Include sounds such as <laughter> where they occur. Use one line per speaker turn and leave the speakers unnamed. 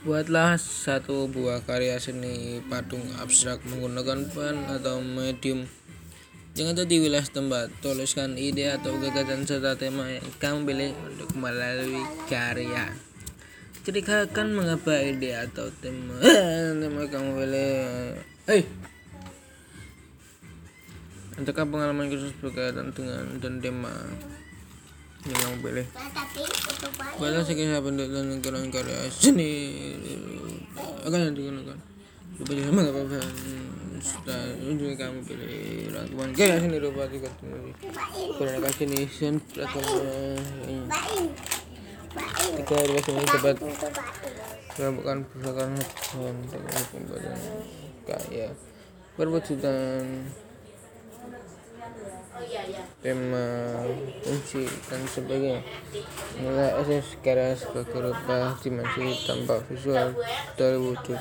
Buatlah satu buah karya seni patung abstrak menggunakan pen atau medium Jangan di wilayah tempat. Tuliskan ide atau gagasan serta tema yang kamu pilih untuk melalui karya. Ceritakan mengapa ide atau tema <laughs> tema kamu pilih. Hei, Adakah pengalaman khusus berkaitan dengan dan tema yang kamu pilih? Buatlah sekisah bentuk dan lingkaran karya seni. Akan digunakan. Coba jadi mengapa sudah ujung kamu pilih rangkuman karya seni rupa tiga menggunakan jenis atau tiga ruas ini dapat melakukan perpustakaan untuk pembuatan karya. Perwujudan tema kunci dan sebagainya. Nilai SS karya sebagai rupa dimensi tampak visual dari wujud